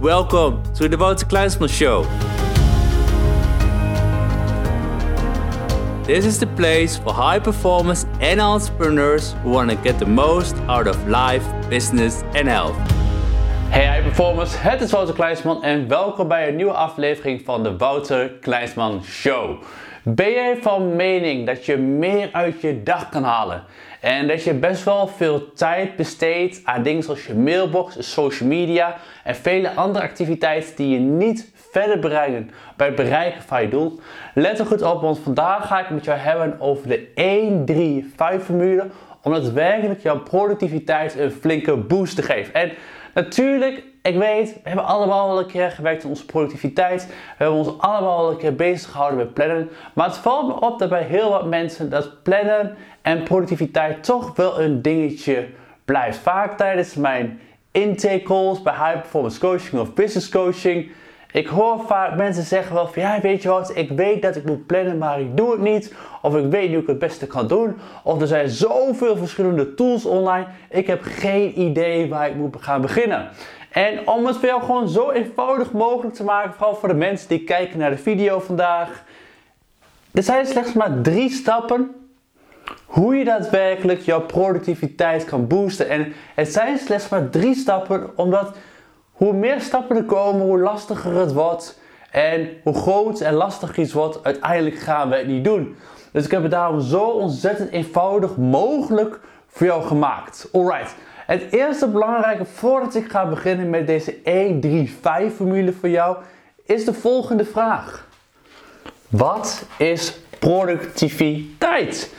Welcome to the Wouter Kleinsman Show. This is the place for high performers and entrepreneurs who want to get the most out of life, business and health. Hey high performers, het is Wouter Kleinsman en welkom bij een nieuwe aflevering van de Wouter Kleinsman Show. Ben jij van mening dat je meer uit je dag kan halen? En dat je best wel veel tijd besteedt aan dingen zoals je mailbox, social media en vele andere activiteiten die je niet verder brengen bij het bereiken van je doel. Let er goed op, want vandaag ga ik met jou hebben over de 1-3-5 formule om daadwerkelijk jouw productiviteit een flinke boost te geven. En natuurlijk, ik weet, we hebben allemaal wel een keer gewerkt aan onze productiviteit. We hebben ons allemaal wel een keer bezig gehouden met plannen. Maar het valt me op dat bij heel wat mensen dat plannen en productiviteit toch wel een dingetje blijft. Vaak tijdens mijn intake calls bij high performance coaching of business coaching. Ik hoor vaak mensen zeggen wel van ja weet je wat, ik weet dat ik moet plannen maar ik doe het niet. Of ik weet niet hoe ik het beste kan doen. Of er zijn zoveel verschillende tools online. Ik heb geen idee waar ik moet gaan beginnen. En om het voor jou gewoon zo eenvoudig mogelijk te maken, vooral voor de mensen die kijken naar de video vandaag. Er zijn slechts maar drie stappen hoe je daadwerkelijk jouw productiviteit kan boosten. En het zijn slechts maar drie stappen, omdat hoe meer stappen er komen, hoe lastiger het wordt. En hoe groot en lastig iets wordt, uiteindelijk gaan we het niet doen. Dus ik heb het daarom zo ontzettend eenvoudig mogelijk voor jou gemaakt. Alright. Het eerste belangrijke voordat ik ga beginnen met deze 1-3-5 formule voor jou, is de volgende vraag. Wat is productiviteit?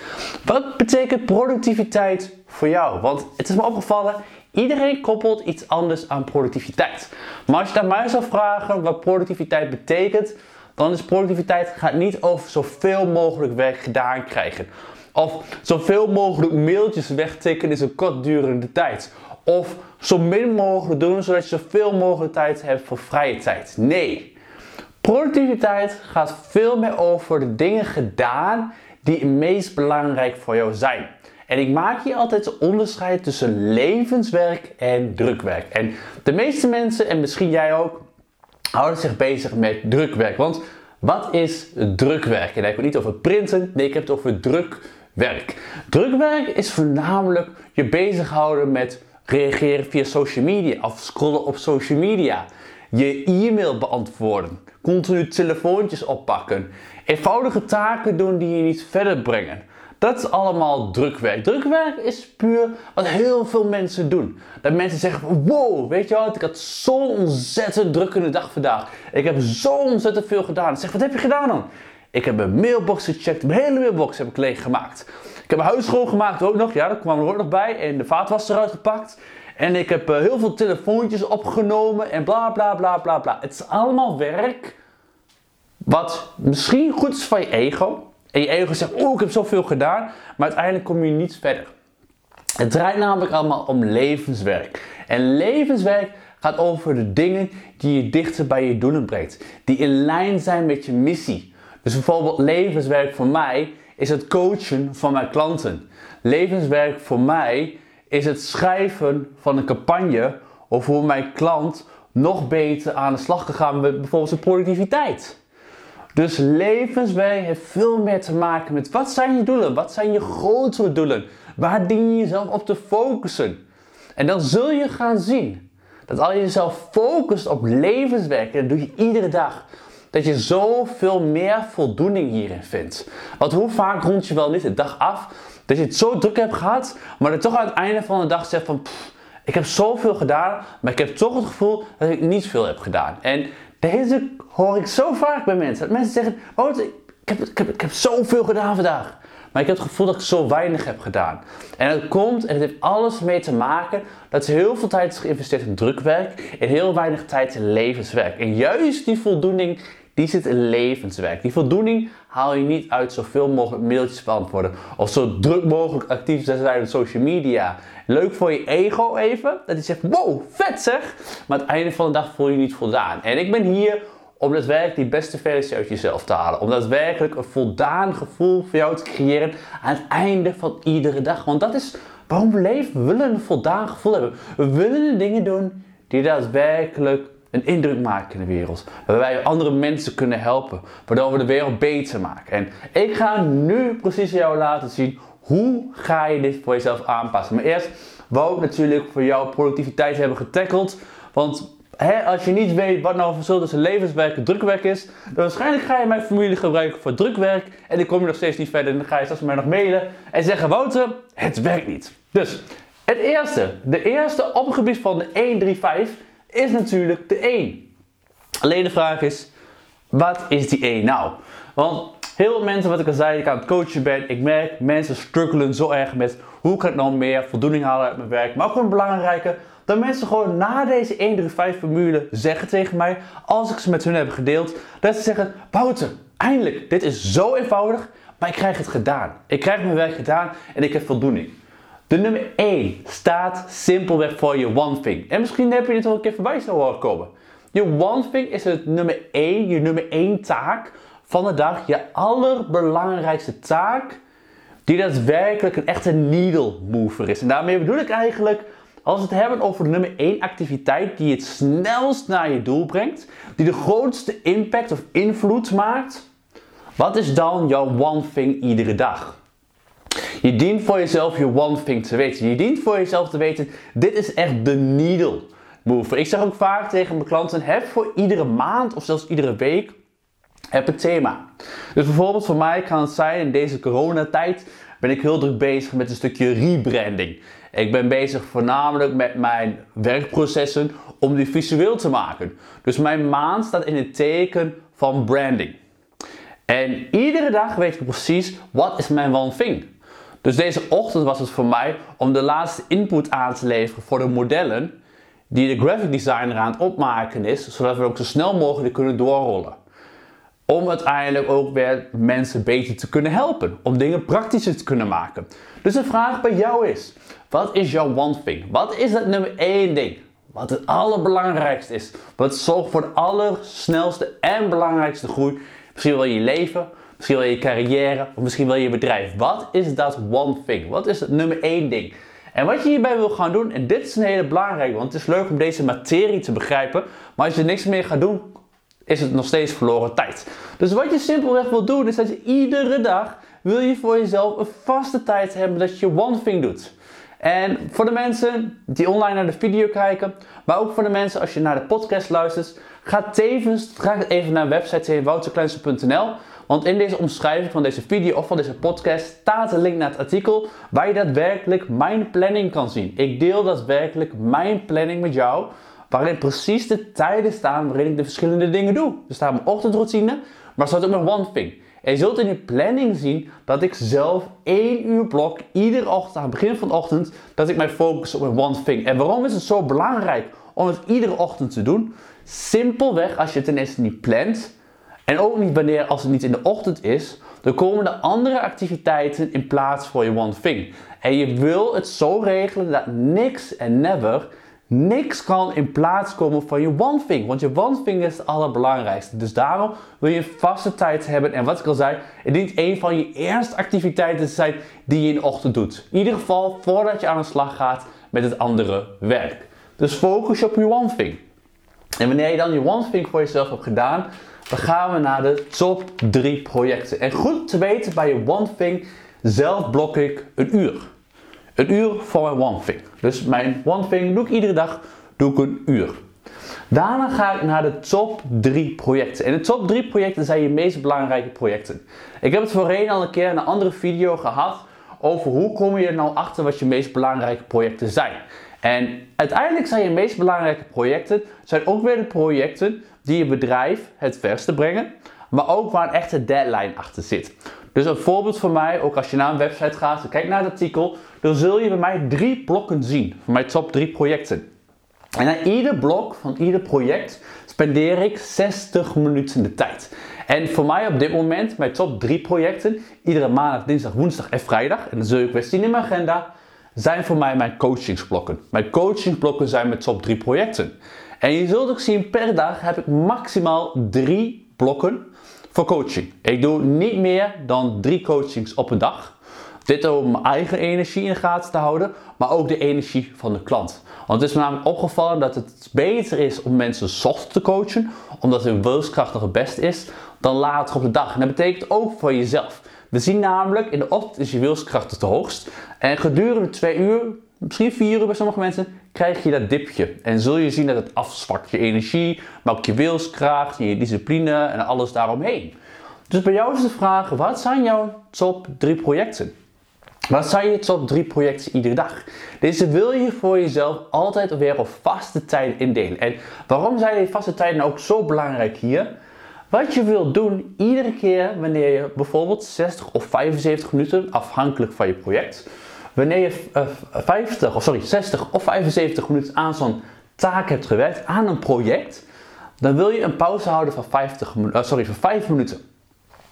Wat betekent productiviteit voor jou? Want het is me opgevallen, iedereen koppelt iets anders aan productiviteit. Maar als je naar mij zou vragen wat productiviteit betekent, dan is productiviteit gaat niet over zoveel mogelijk werk gedaan krijgen. Of zoveel mogelijk mailtjes wegtikken in een kortdurende tijd. Of zo min mogelijk doen zodat je zoveel mogelijk tijd hebt voor vrije tijd. Nee. Productiviteit gaat veel meer over de dingen gedaan die het meest belangrijk voor jou zijn. En ik maak hier altijd een onderscheid tussen levenswerk en drukwerk. En de meeste mensen, en misschien jij ook, houden zich bezig met drukwerk. Want wat is drukwerk? En ik heb het niet over printen, nee, ik heb het over drukwerk. Drukwerk is voornamelijk je bezighouden met reageren via social media of scrollen op social media. Je e-mail beantwoorden, continu telefoontjes oppakken, eenvoudige taken doen die je niet verder brengen. Dat is allemaal drukwerk. Drukwerk is puur wat heel veel mensen doen. Dat mensen zeggen wow, weet je wat, ik had zo'n ontzettend drukkende dag vandaag. Ik heb zo ontzettend veel gedaan. Zeg, wat heb je gedaan dan? Ik heb mijn mailbox gecheckt, mijn hele mailbox heb ik leeg gemaakt. Ik heb mijn huis schoongemaakt ook nog, ja, dat kwam er ook nog bij. En de vaatwas eruit gepakt. En ik heb uh, heel veel telefoontjes opgenomen en bla bla bla bla bla. Het is allemaal werk wat misschien goed is van je ego. En je ego zegt, oh ik heb zoveel gedaan. Maar uiteindelijk kom je niet verder. Het draait namelijk allemaal om levenswerk. En levenswerk gaat over de dingen die je dichter bij je doelen brengt. Die in lijn zijn met je missie. Dus bijvoorbeeld levenswerk voor mij is het coachen van mijn klanten. Levenswerk voor mij is het schrijven van een campagne of hoe mijn klant nog beter aan de slag kan gaan met bijvoorbeeld zijn productiviteit. Dus levenswerk heeft veel meer te maken met wat zijn je doelen? Wat zijn je grotere doelen? Waar dien je jezelf op te focussen? En dan zul je gaan zien dat als je jezelf focust op levenswerk, en dat doe je iedere dag, dat je zoveel meer voldoening hierin vindt. Want hoe vaak rond je wel niet de dag af dat je het zo druk hebt gehad, maar dat toch aan het einde van de dag zegt van ik heb zoveel gedaan, maar ik heb toch het gevoel dat ik niet veel heb gedaan. En deze hoor ik zo vaak bij mensen. Dat mensen zeggen, oh, ik heb, ik, heb, ik heb zoveel gedaan vandaag. Maar ik heb het gevoel dat ik zo weinig heb gedaan. En dat komt, en het heeft alles mee te maken, dat heel veel tijd is geïnvesteerd in drukwerk en heel weinig tijd in levenswerk. En juist die voldoening, die zit in levenswerk. Die voldoening haal je niet uit zoveel mogelijk mailtjes beantwoorden. Of zo druk mogelijk actief zijn op social media. Leuk voor je ego even. Dat hij zegt, wow, vet zeg. Maar aan het einde van de dag voel je je niet voldaan. En ik ben hier om daadwerkelijk die beste versie uit jezelf te halen. Om daadwerkelijk een voldaan gevoel voor jou te creëren aan het einde van iedere dag. Want dat is waarom we leven. We willen een voldaan gevoel hebben. We willen dingen doen die daadwerkelijk een indruk maken in de wereld. Waarbij wij andere mensen kunnen helpen. Waardoor we de wereld beter maken. En ik ga nu precies jou laten zien hoe ga je dit voor jezelf aanpassen. Maar eerst wou ik natuurlijk voor jou productiviteit hebben getackeld. Want hè, als je niet weet wat nou verschil tussen levenswerk en drukwerk is, dan waarschijnlijk ga je mijn formule gebruiken voor drukwerk. En dan kom je nog steeds niet verder. En dan ga je straks mij nog mailen en zeggen: Wouter, het werkt niet. Dus het eerste, de eerste op het gebied van de 1, 3, 5 is natuurlijk de 1. Alleen de vraag is, wat is die 1 nou? Want heel veel mensen, wat ik al zei, ik aan het coachen ben, ik merk mensen struggelen zo erg met hoe kan ik nou meer voldoening halen uit mijn werk. Maar ook een belangrijke, dat mensen gewoon na deze 1, 3, 5 formule zeggen tegen mij, als ik ze met hun heb gedeeld, dat ze zeggen, Wouter, eindelijk, dit is zo eenvoudig, maar ik krijg het gedaan. Ik krijg mijn werk gedaan en ik heb voldoening. De nummer 1 staat simpelweg voor je one thing. En misschien heb je dit al een keer voorbij horen komen. Je one thing is het nummer 1, je nummer 1 taak van de dag. Je allerbelangrijkste taak die daadwerkelijk een echte needle mover is. En daarmee bedoel ik eigenlijk, als we het hebben over de nummer 1 activiteit die het snelst naar je doel brengt, die de grootste impact of invloed maakt, wat is dan jouw one thing iedere dag? Je dient voor jezelf je one thing te weten. Je dient voor jezelf te weten, dit is echt de needle. Ik zeg ook vaak tegen mijn klanten, heb voor iedere maand of zelfs iedere week, een thema. Dus bijvoorbeeld voor mij kan het zijn, in deze coronatijd ben ik heel druk bezig met een stukje rebranding. Ik ben bezig voornamelijk met mijn werkprocessen om die visueel te maken. Dus mijn maand staat in het teken van branding. En iedere dag weet ik precies wat is mijn one thing. Dus deze ochtend was het voor mij om de laatste input aan te leveren voor de modellen die de graphic designer aan het opmaken is, zodat we ook zo snel mogelijk kunnen doorrollen. Om uiteindelijk ook weer mensen beter te kunnen helpen, om dingen praktischer te kunnen maken. Dus de vraag bij jou is: wat is jouw one thing? Wat is het nummer één ding? Wat het allerbelangrijkste is, wat zorgt voor de allersnelste en belangrijkste groei, misschien wel in je leven, Misschien wel je carrière of misschien wel je bedrijf. Wat is dat one thing? Wat is het nummer één ding? En wat je hierbij wil gaan doen, en dit is een hele belangrijke, want het is leuk om deze materie te begrijpen, maar als je niks meer gaat doen, is het nog steeds verloren tijd. Dus wat je simpelweg wil doen, is dat je iedere dag wil je voor jezelf een vaste tijd hebben dat je one thing doet. En voor de mensen die online naar de video kijken, maar ook voor de mensen als je naar de podcast luistert, ga tevens ga even naar website wouterkleinse.nl want in deze omschrijving van deze video of van deze podcast staat een link naar het artikel waar je daadwerkelijk mijn planning kan zien. Ik deel daadwerkelijk mijn planning met jou, waarin precies de tijden staan waarin ik de verschillende dingen doe. Er staat mijn ochtendroutine, maar er staat ook mijn one thing. En je zult in je planning zien dat ik zelf één uur blok iedere ochtend aan het begin van de ochtend dat ik mij focus op mijn one thing. En waarom is het zo belangrijk om het iedere ochtend te doen? Simpelweg als je het ten eerste niet plant, en ook niet wanneer als het niet in de ochtend is, dan komen de andere activiteiten in plaats voor je one thing. En je wil het zo regelen dat niks en never, niks kan in plaats komen van je one thing. Want je one thing is het allerbelangrijkste. Dus daarom wil je vaste tijd hebben. En wat ik al zei, het dient een van je eerste activiteiten te zijn die je in de ochtend doet. In ieder geval voordat je aan de slag gaat met het andere werk. Dus focus op je one thing. En wanneer je dan je one thing voor jezelf hebt gedaan, dan gaan we naar de top 3 projecten. En goed te weten, bij je One Thing zelf blok ik een uur. Een uur voor mijn One Thing. Dus mijn One Thing doe ik iedere dag doe ik een uur. Daarna ga ik naar de top 3 projecten. En de top 3 projecten zijn je meest belangrijke projecten. Ik heb het voorheen al een keer in een andere video gehad over hoe kom je er nou achter wat je meest belangrijke projecten zijn. En uiteindelijk zijn je meest belangrijke projecten zijn ook weer de projecten die je bedrijf het verste brengen, maar ook waar een echte deadline achter zit. Dus een voorbeeld voor mij, ook als je naar een website gaat en kijkt naar het artikel, dan zul je bij mij drie blokken zien van mijn top drie projecten. En na ieder blok van ieder project spendeer ik 60 minuten de tijd. En voor mij op dit moment, mijn top 3 projecten, iedere maandag, dinsdag, woensdag en vrijdag, en dat zul je weer zien in mijn agenda, zijn voor mij mijn coachingsblokken. Mijn coachingsblokken zijn mijn top 3 projecten. En je zult ook zien, per dag heb ik maximaal drie blokken voor coaching. Ik doe niet meer dan drie coachings op een dag. Dit om mijn eigen energie in de gaten te houden, maar ook de energie van de klant. Want het is me namelijk opgevallen dat het beter is om mensen soft te coachen, omdat hun wilskracht het beste is, dan later op de dag. En dat betekent ook voor jezelf. We zien namelijk, in de ochtend is je wilskracht het hoogst. En gedurende twee uur, misschien vier uur bij sommige mensen, krijg je dat dipje. En zul je zien dat het afzwakt. Je energie, maar ook je wilskracht, je discipline en alles daaromheen. Dus bij jou is de vraag, wat zijn jouw top drie projecten? Wat zijn je top 3 projecten iedere dag? Deze wil je voor jezelf altijd weer op vaste tijden indelen. En waarom zijn die vaste tijden ook zo belangrijk hier? Wat je wilt doen iedere keer wanneer je bijvoorbeeld 60 of 75 minuten, afhankelijk van je project, wanneer je 50, of sorry, 60 of 75 minuten aan zo'n taak hebt gewerkt, aan een project, dan wil je een pauze houden van, 50, uh, sorry, van 5 minuten.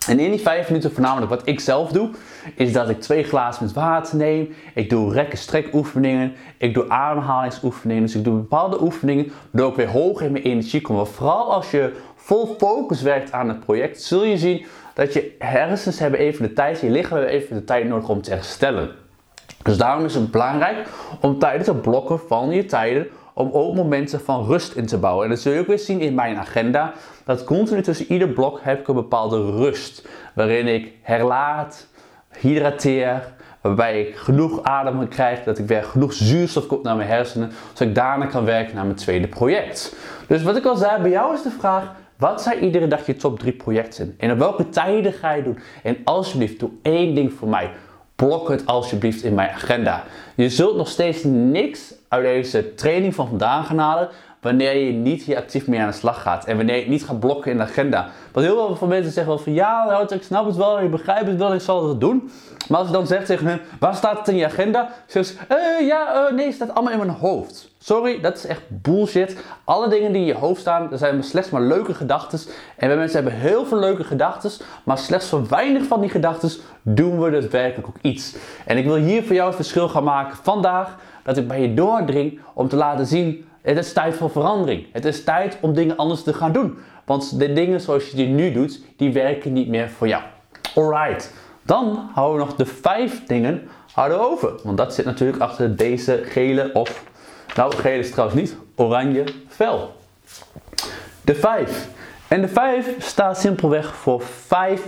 En in die 5 minuten, voornamelijk wat ik zelf doe, is dat ik twee glazen met water neem. Ik doe rekken oefeningen. Ik doe ademhalingsoefeningen. Dus ik doe bepaalde oefeningen, waardoor ik weer hoog in mijn energie kom. Vooral als je vol focus werkt aan het project, zul je zien dat je hersens hebben even de tijd, je lichaam hebben even de tijd nodig om te herstellen. Dus daarom is het belangrijk om tijden te blokken van je tijden om ook momenten van rust in te bouwen. En dat zul je ook weer zien in mijn agenda. Dat continu tussen ieder blok heb ik een bepaalde rust. Waarin ik herlaat, hydrateer, waarbij ik genoeg adem krijg, dat ik weer genoeg zuurstof komt naar mijn hersenen, zodat ik daarna kan werken naar mijn tweede project. Dus wat ik al zei, bij jou is de vraag, wat zijn iedere dag je top 3 projecten? En op welke tijden ga je doen? En alsjeblieft, doe één ding voor mij. Blok het alsjeblieft in mijn agenda. Je zult nog steeds niks uit deze training van vandaag gaan halen wanneer je niet hier actief mee aan de slag gaat. En wanneer je niet gaat blokken in de agenda. Want heel veel van mensen zeggen wel van ja, ik snap het wel, ik begrijp het wel, ik zal het doen. Maar als je dan zegt tegen hen, waar staat het in je agenda? Zeggen ze, uh, ja, uh, nee, het staat allemaal in mijn hoofd. Sorry, dat is echt bullshit. Alle dingen die in je hoofd staan, dat zijn slechts maar leuke gedachten. En wij mensen hebben heel veel leuke gedachten, maar slechts voor weinig van die gedachten doen we daadwerkelijk ook iets. En ik wil hier voor jou het verschil gaan maken vandaag, dat ik bij je doordring om te laten zien het is tijd voor verandering. Het is tijd om dingen anders te gaan doen. Want de dingen zoals je die nu doet, die werken niet meer voor jou. Alright. Dan houden we nog de vijf dingen over. Want dat zit natuurlijk achter deze gele of... Nou, gele is trouwens niet. Oranje vel. De vijf. En de vijf staat simpelweg voor vijf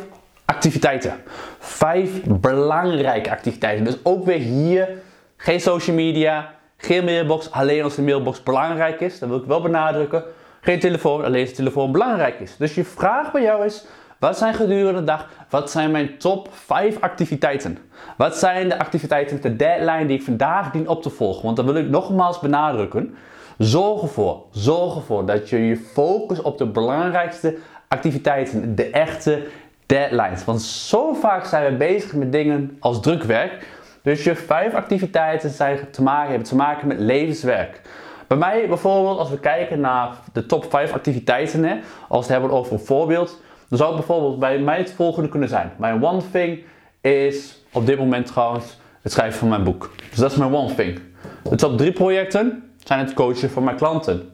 activiteiten. Vijf belangrijke activiteiten. Dus ook weer hier geen social media, geen mailbox alleen als de mailbox belangrijk is. Dat wil ik wel benadrukken. Geen telefoon alleen als de telefoon belangrijk is. Dus je vraag bij jou is: wat zijn gedurende de dag, wat zijn mijn top 5 activiteiten? Wat zijn de activiteiten, de deadline die ik vandaag dien op te volgen? Want dan wil ik nogmaals benadrukken. Zorg ervoor, zorg ervoor dat je je focust op de belangrijkste activiteiten, de echte deadlines. Want zo vaak zijn we bezig met dingen als drukwerk dus je vijf activiteiten zijn te maken, hebben te maken met levenswerk. Bij mij bijvoorbeeld, als we kijken naar de top 5 activiteiten, hè, als we het hebben over een voorbeeld, dan zou het bijvoorbeeld bij mij het volgende kunnen zijn. Mijn one thing is op dit moment trouwens het schrijven van mijn boek. Dus dat is mijn one thing. De top 3 projecten zijn het coachen van mijn klanten.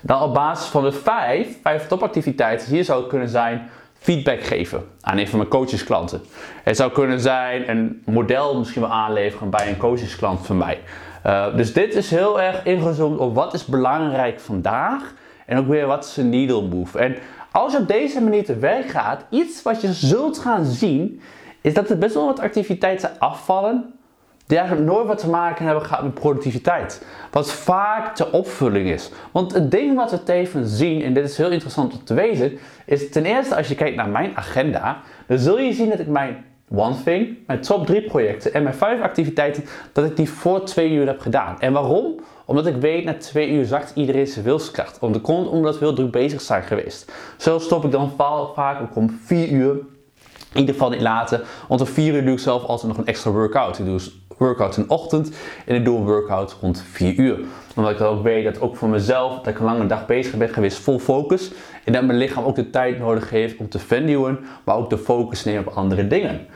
Dan op basis van de vijf, vijf topactiviteiten, hier zou het kunnen zijn feedback geven aan een van mijn coachesklanten. Het zou kunnen zijn een model misschien wel aanleveren bij een coachesklant van mij. Uh, dus dit is heel erg ingezoomd op wat is belangrijk vandaag en ook weer wat is een needle move. En als je op deze manier te werk gaat, iets wat je zult gaan zien, is dat er best wel wat activiteiten afvallen die eigenlijk nooit wat te maken hebben gehad met productiviteit. Wat vaak de opvulling is. Want het ding wat we tevens zien, en dit is heel interessant om te weten, is ten eerste als je kijkt naar mijn agenda, dan zul je zien dat ik mijn One Thing, mijn top 3 projecten en mijn 5 activiteiten, dat ik die voor 2 uur heb gedaan. En waarom? Omdat ik weet, na 2 uur zakt iedereen zijn wilskracht. Omdat we heel druk bezig zijn geweest. Zo stop ik dan vaak ook om 4 uur. In ieder geval niet later, want om 4 uur doe ik zelf altijd nog een extra workout. Ik doe workout in de ochtend en ik doe een workout rond 4 uur. Omdat ik ook weet dat ook voor mezelf, dat ik een lange dag bezig ben geweest vol focus. En dat mijn lichaam ook de tijd nodig heeft om te vernieuwen, maar ook de focus nemen op andere dingen.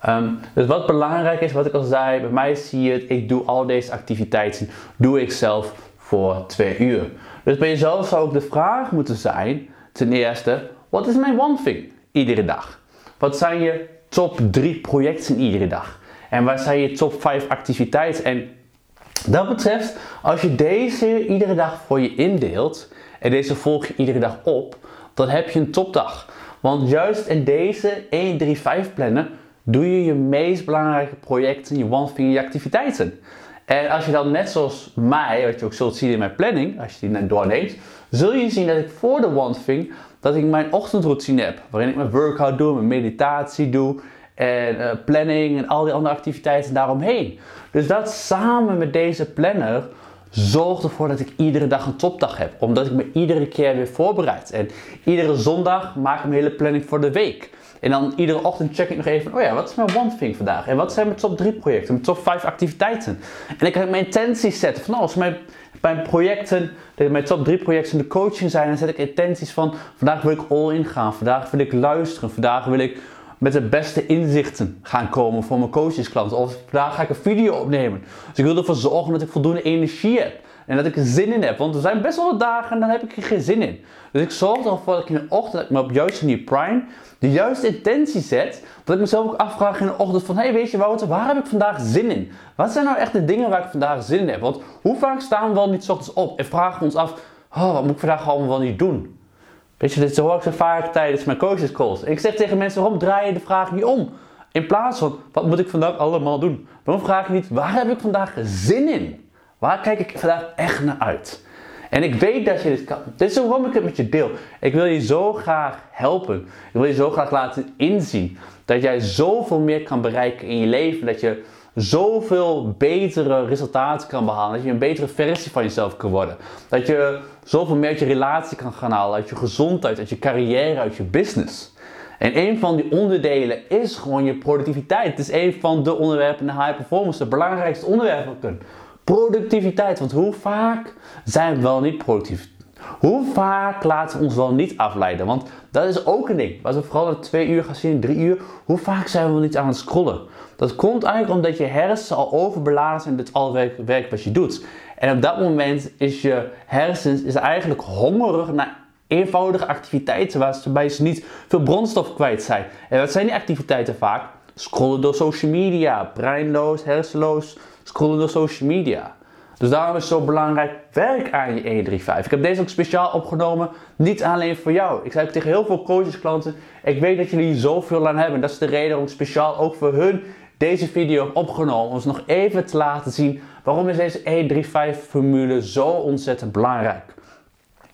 Ehm, dus wat belangrijk is, wat ik al zei, bij mij zie je het, ik doe al deze activiteiten, doe ik zelf voor 2 uur. Dus bij jezelf zou ook de vraag moeten zijn, ten eerste, wat is mijn one thing iedere dag? Wat zijn je top 3 projecten iedere dag? En wat zijn je top 5 activiteiten? En dat betreft, als je deze iedere dag voor je indeelt en deze volg je iedere dag op, dan heb je een topdag. Want juist in deze 1, 3, 5 plannen doe je je meest belangrijke projecten, je one thing, je activiteiten. En als je dan net zoals mij, wat je ook zult zien in mijn planning, als je die net doorneemt, zul je zien dat ik voor de one thing, dat ik mijn ochtendroutine heb. Waarin ik mijn workout doe, mijn meditatie doe en uh, planning en al die andere activiteiten daaromheen. Dus dat samen met deze planner zorgt ervoor dat ik iedere dag een topdag heb. Omdat ik me iedere keer weer voorbereid. En iedere zondag maak ik mijn hele planning voor de week. En dan iedere ochtend check ik nog even, oh ja, wat is mijn one thing vandaag? En wat zijn mijn top 3 projecten, mijn top 5 activiteiten? En ik kan mijn intenties zetten van, als mijn, mijn projecten, mijn top 3 projecten in de coaching zijn, dan zet ik intenties van, vandaag wil ik all in gaan, vandaag wil ik luisteren, vandaag wil ik met de beste inzichten gaan komen voor mijn coachesklanten. Of vandaag ga ik een video opnemen. Dus ik wil ervoor zorgen dat ik voldoende energie heb. En dat ik er zin in heb. Want er zijn best wel wat dagen en dan heb ik er geen zin in. Dus ik zorg ervoor dat ik in de ochtend me op juiste manier prime. De juiste intentie zet. Dat ik mezelf ook afvraag in de ochtend van... Hé, hey, weet je Wouter, waar heb ik vandaag zin in? Wat zijn nou echt de dingen waar ik vandaag zin in heb? Want hoe vaak staan we wel niet ochtends op en vragen we ons af... Oh, wat moet ik vandaag allemaal wel niet doen? Weet je, dit hoor ik zo vaak tijdens mijn coaches calls. Ik zeg tegen mensen, waarom draai je de vraag niet om? In plaats van, wat moet ik vandaag allemaal doen? Waarom vraag je niet, waar heb ik vandaag zin in? Waar kijk ik vandaag echt naar uit? En ik weet dat je dit kan. Dit is waarom ik het met je deel. Ik wil je zo graag helpen. Ik wil je zo graag laten inzien dat jij zoveel meer kan bereiken in je leven. Dat je zoveel betere resultaten kan behalen. Dat je een betere versie van jezelf kan worden. Dat je zoveel meer uit je relatie kan gaan halen. Uit je gezondheid, uit je carrière, uit je business. En een van die onderdelen is gewoon je productiviteit. Het is een van de onderwerpen in de high performance. De belangrijkste onderwerpen. Productiviteit. Want hoe vaak zijn we wel niet productief? Hoe vaak laten we ons wel niet afleiden? Want dat is ook een ding. Als we vooral in twee uur gaan zien, drie uur. Hoe vaak zijn we niet aan het scrollen? Dat komt eigenlijk omdat je hersenen al overbeladen zijn met al het werk wat je doet. En op dat moment is je hersens is eigenlijk hongerig naar eenvoudige activiteiten waarbij ze niet veel brandstof kwijt zijn. En wat zijn die activiteiten vaak? Scrollen door social media, breinloos, hersenloos, scrollen door social media. Dus daarom is het zo belangrijk, werk aan je 135. Ik heb deze ook speciaal opgenomen, niet alleen voor jou. Ik zei tegen heel veel coaches, klanten, ik weet dat jullie zoveel aan hebben. Dat is de reden ik speciaal ook voor hun deze video opgenomen. Om ze nog even te laten zien waarom is deze 135 formule zo ontzettend belangrijk.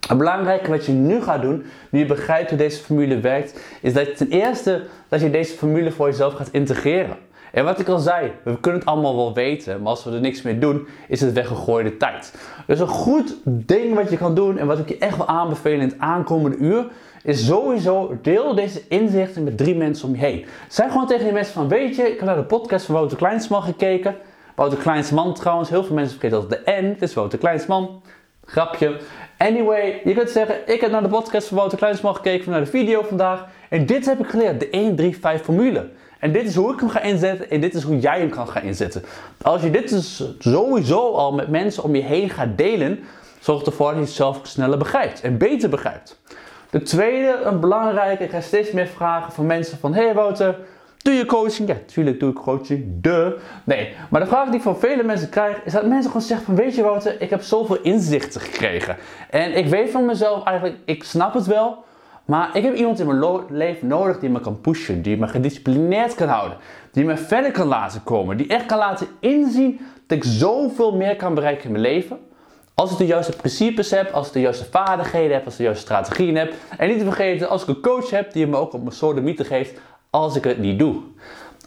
Het belangrijke wat je nu gaat doen, nu je begrijpt hoe deze formule werkt, is dat ten eerste dat je deze formule voor jezelf gaat integreren. En wat ik al zei, we kunnen het allemaal wel weten, maar als we er niks mee doen, is het weggegooide tijd. Dus een goed ding wat je kan doen en wat ik je echt wil aanbevelen in het aankomende uur, is sowieso deel deze inzichten met drie mensen om je heen. Zeg gewoon tegen die mensen van, weet je, ik heb naar de podcast van Wouter Kleinsman gekeken. Wouter Kleinsman trouwens, heel veel mensen vergeten dat de N, het is Wouter Kleinsman. Grapje. Anyway, je kunt zeggen, ik heb naar de podcast van Wouter Kleinsman gekeken, naar de video vandaag. En dit heb ik geleerd, de 1-3-5 formule. En dit is hoe ik hem ga inzetten en dit is hoe jij hem kan gaan inzetten. Als je dit dus sowieso al met mensen om je heen gaat delen, zorgt ervoor dat je het zelf sneller begrijpt en beter begrijpt. De tweede, een belangrijke, ik ga steeds meer vragen van mensen van, hey Wouter, doe je coaching? Ja, natuurlijk doe ik coaching, de. Nee, maar de vraag die ik van vele mensen krijg, is dat mensen gewoon zeggen van, weet je Wouter, ik heb zoveel inzichten gekregen. En ik weet van mezelf eigenlijk, ik snap het wel, maar ik heb iemand in mijn leven nodig die me kan pushen, die me gedisciplineerd kan houden, die me verder kan laten komen, die echt kan laten inzien dat ik zoveel meer kan bereiken in mijn leven. Als ik de juiste principes heb, als ik de juiste vaardigheden heb, als ik de juiste strategieën heb. En niet te vergeten, als ik een coach heb die me ook op mijn soort mythe geeft als ik het niet doe.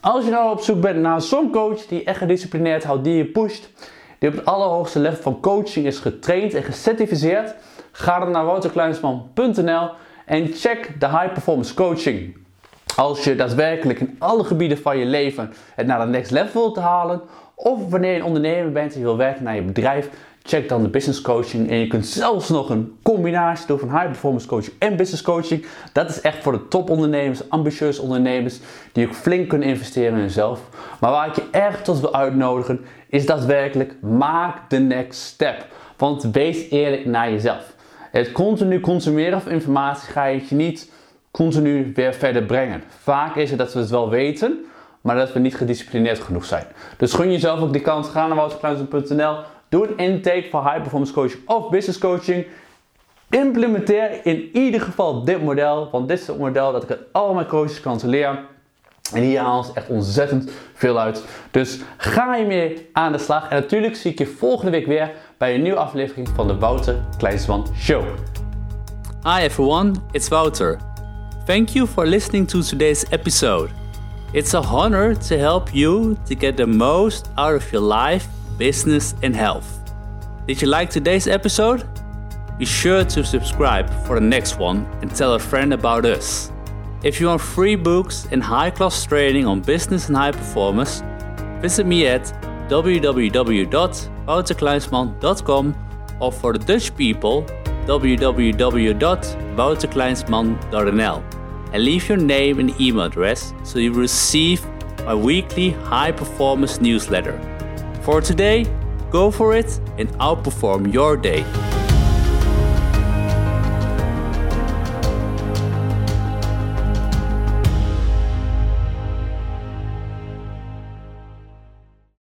Als je nou op zoek bent naar zo'n coach die echt gedisciplineerd houdt, die je pusht, die op het allerhoogste level van coaching is getraind en gecertificeerd, ga dan naar wouterkleinsman.nl en check de High Performance Coaching. Als je daadwerkelijk in alle gebieden van je leven het naar de next level wilt halen, of wanneer je een ondernemer bent en je wil werken naar je bedrijf, check dan de business coaching. En je kunt zelfs nog een combinatie doen van high performance coaching en business coaching. Dat is echt voor de topondernemers, ambitieuze ondernemers, die ook flink kunnen investeren in zichzelf. Maar waar ik je echt tot wil uitnodigen, is daadwerkelijk maak de next step. Want wees eerlijk naar jezelf. Het continu consumeren van informatie ga je niet continu weer verder brengen. Vaak is het dat we het wel weten, maar dat we niet gedisciplineerd genoeg zijn. Dus gun jezelf ook die kans. Ga naar wouterkluizen.nl. Doe een intake voor high performance coaching of business coaching. Implementeer in ieder geval dit model, want dit is het model dat ik het al mijn coaches kan leren. En hier haal ze echt ontzettend veel uit. Dus ga je mee aan de slag. En natuurlijk zie ik je volgende week weer bij een nieuwe aflevering van de Wouter Kleinsman Show. Hi everyone, it's Wouter. Thank you for listening to today's episode. It's a honor to help you to get the most out of your life, business, and health. Did you like today's episode? Be sure to subscribe for the next one and tell a friend about us. If you want free books and high class training on business and high performance, visit me at www.wouterkleinsman.com or for the Dutch people, www.wouterkleinsman.nl and leave your name and email address so you receive my weekly high performance newsletter. For today, go for it and outperform your day.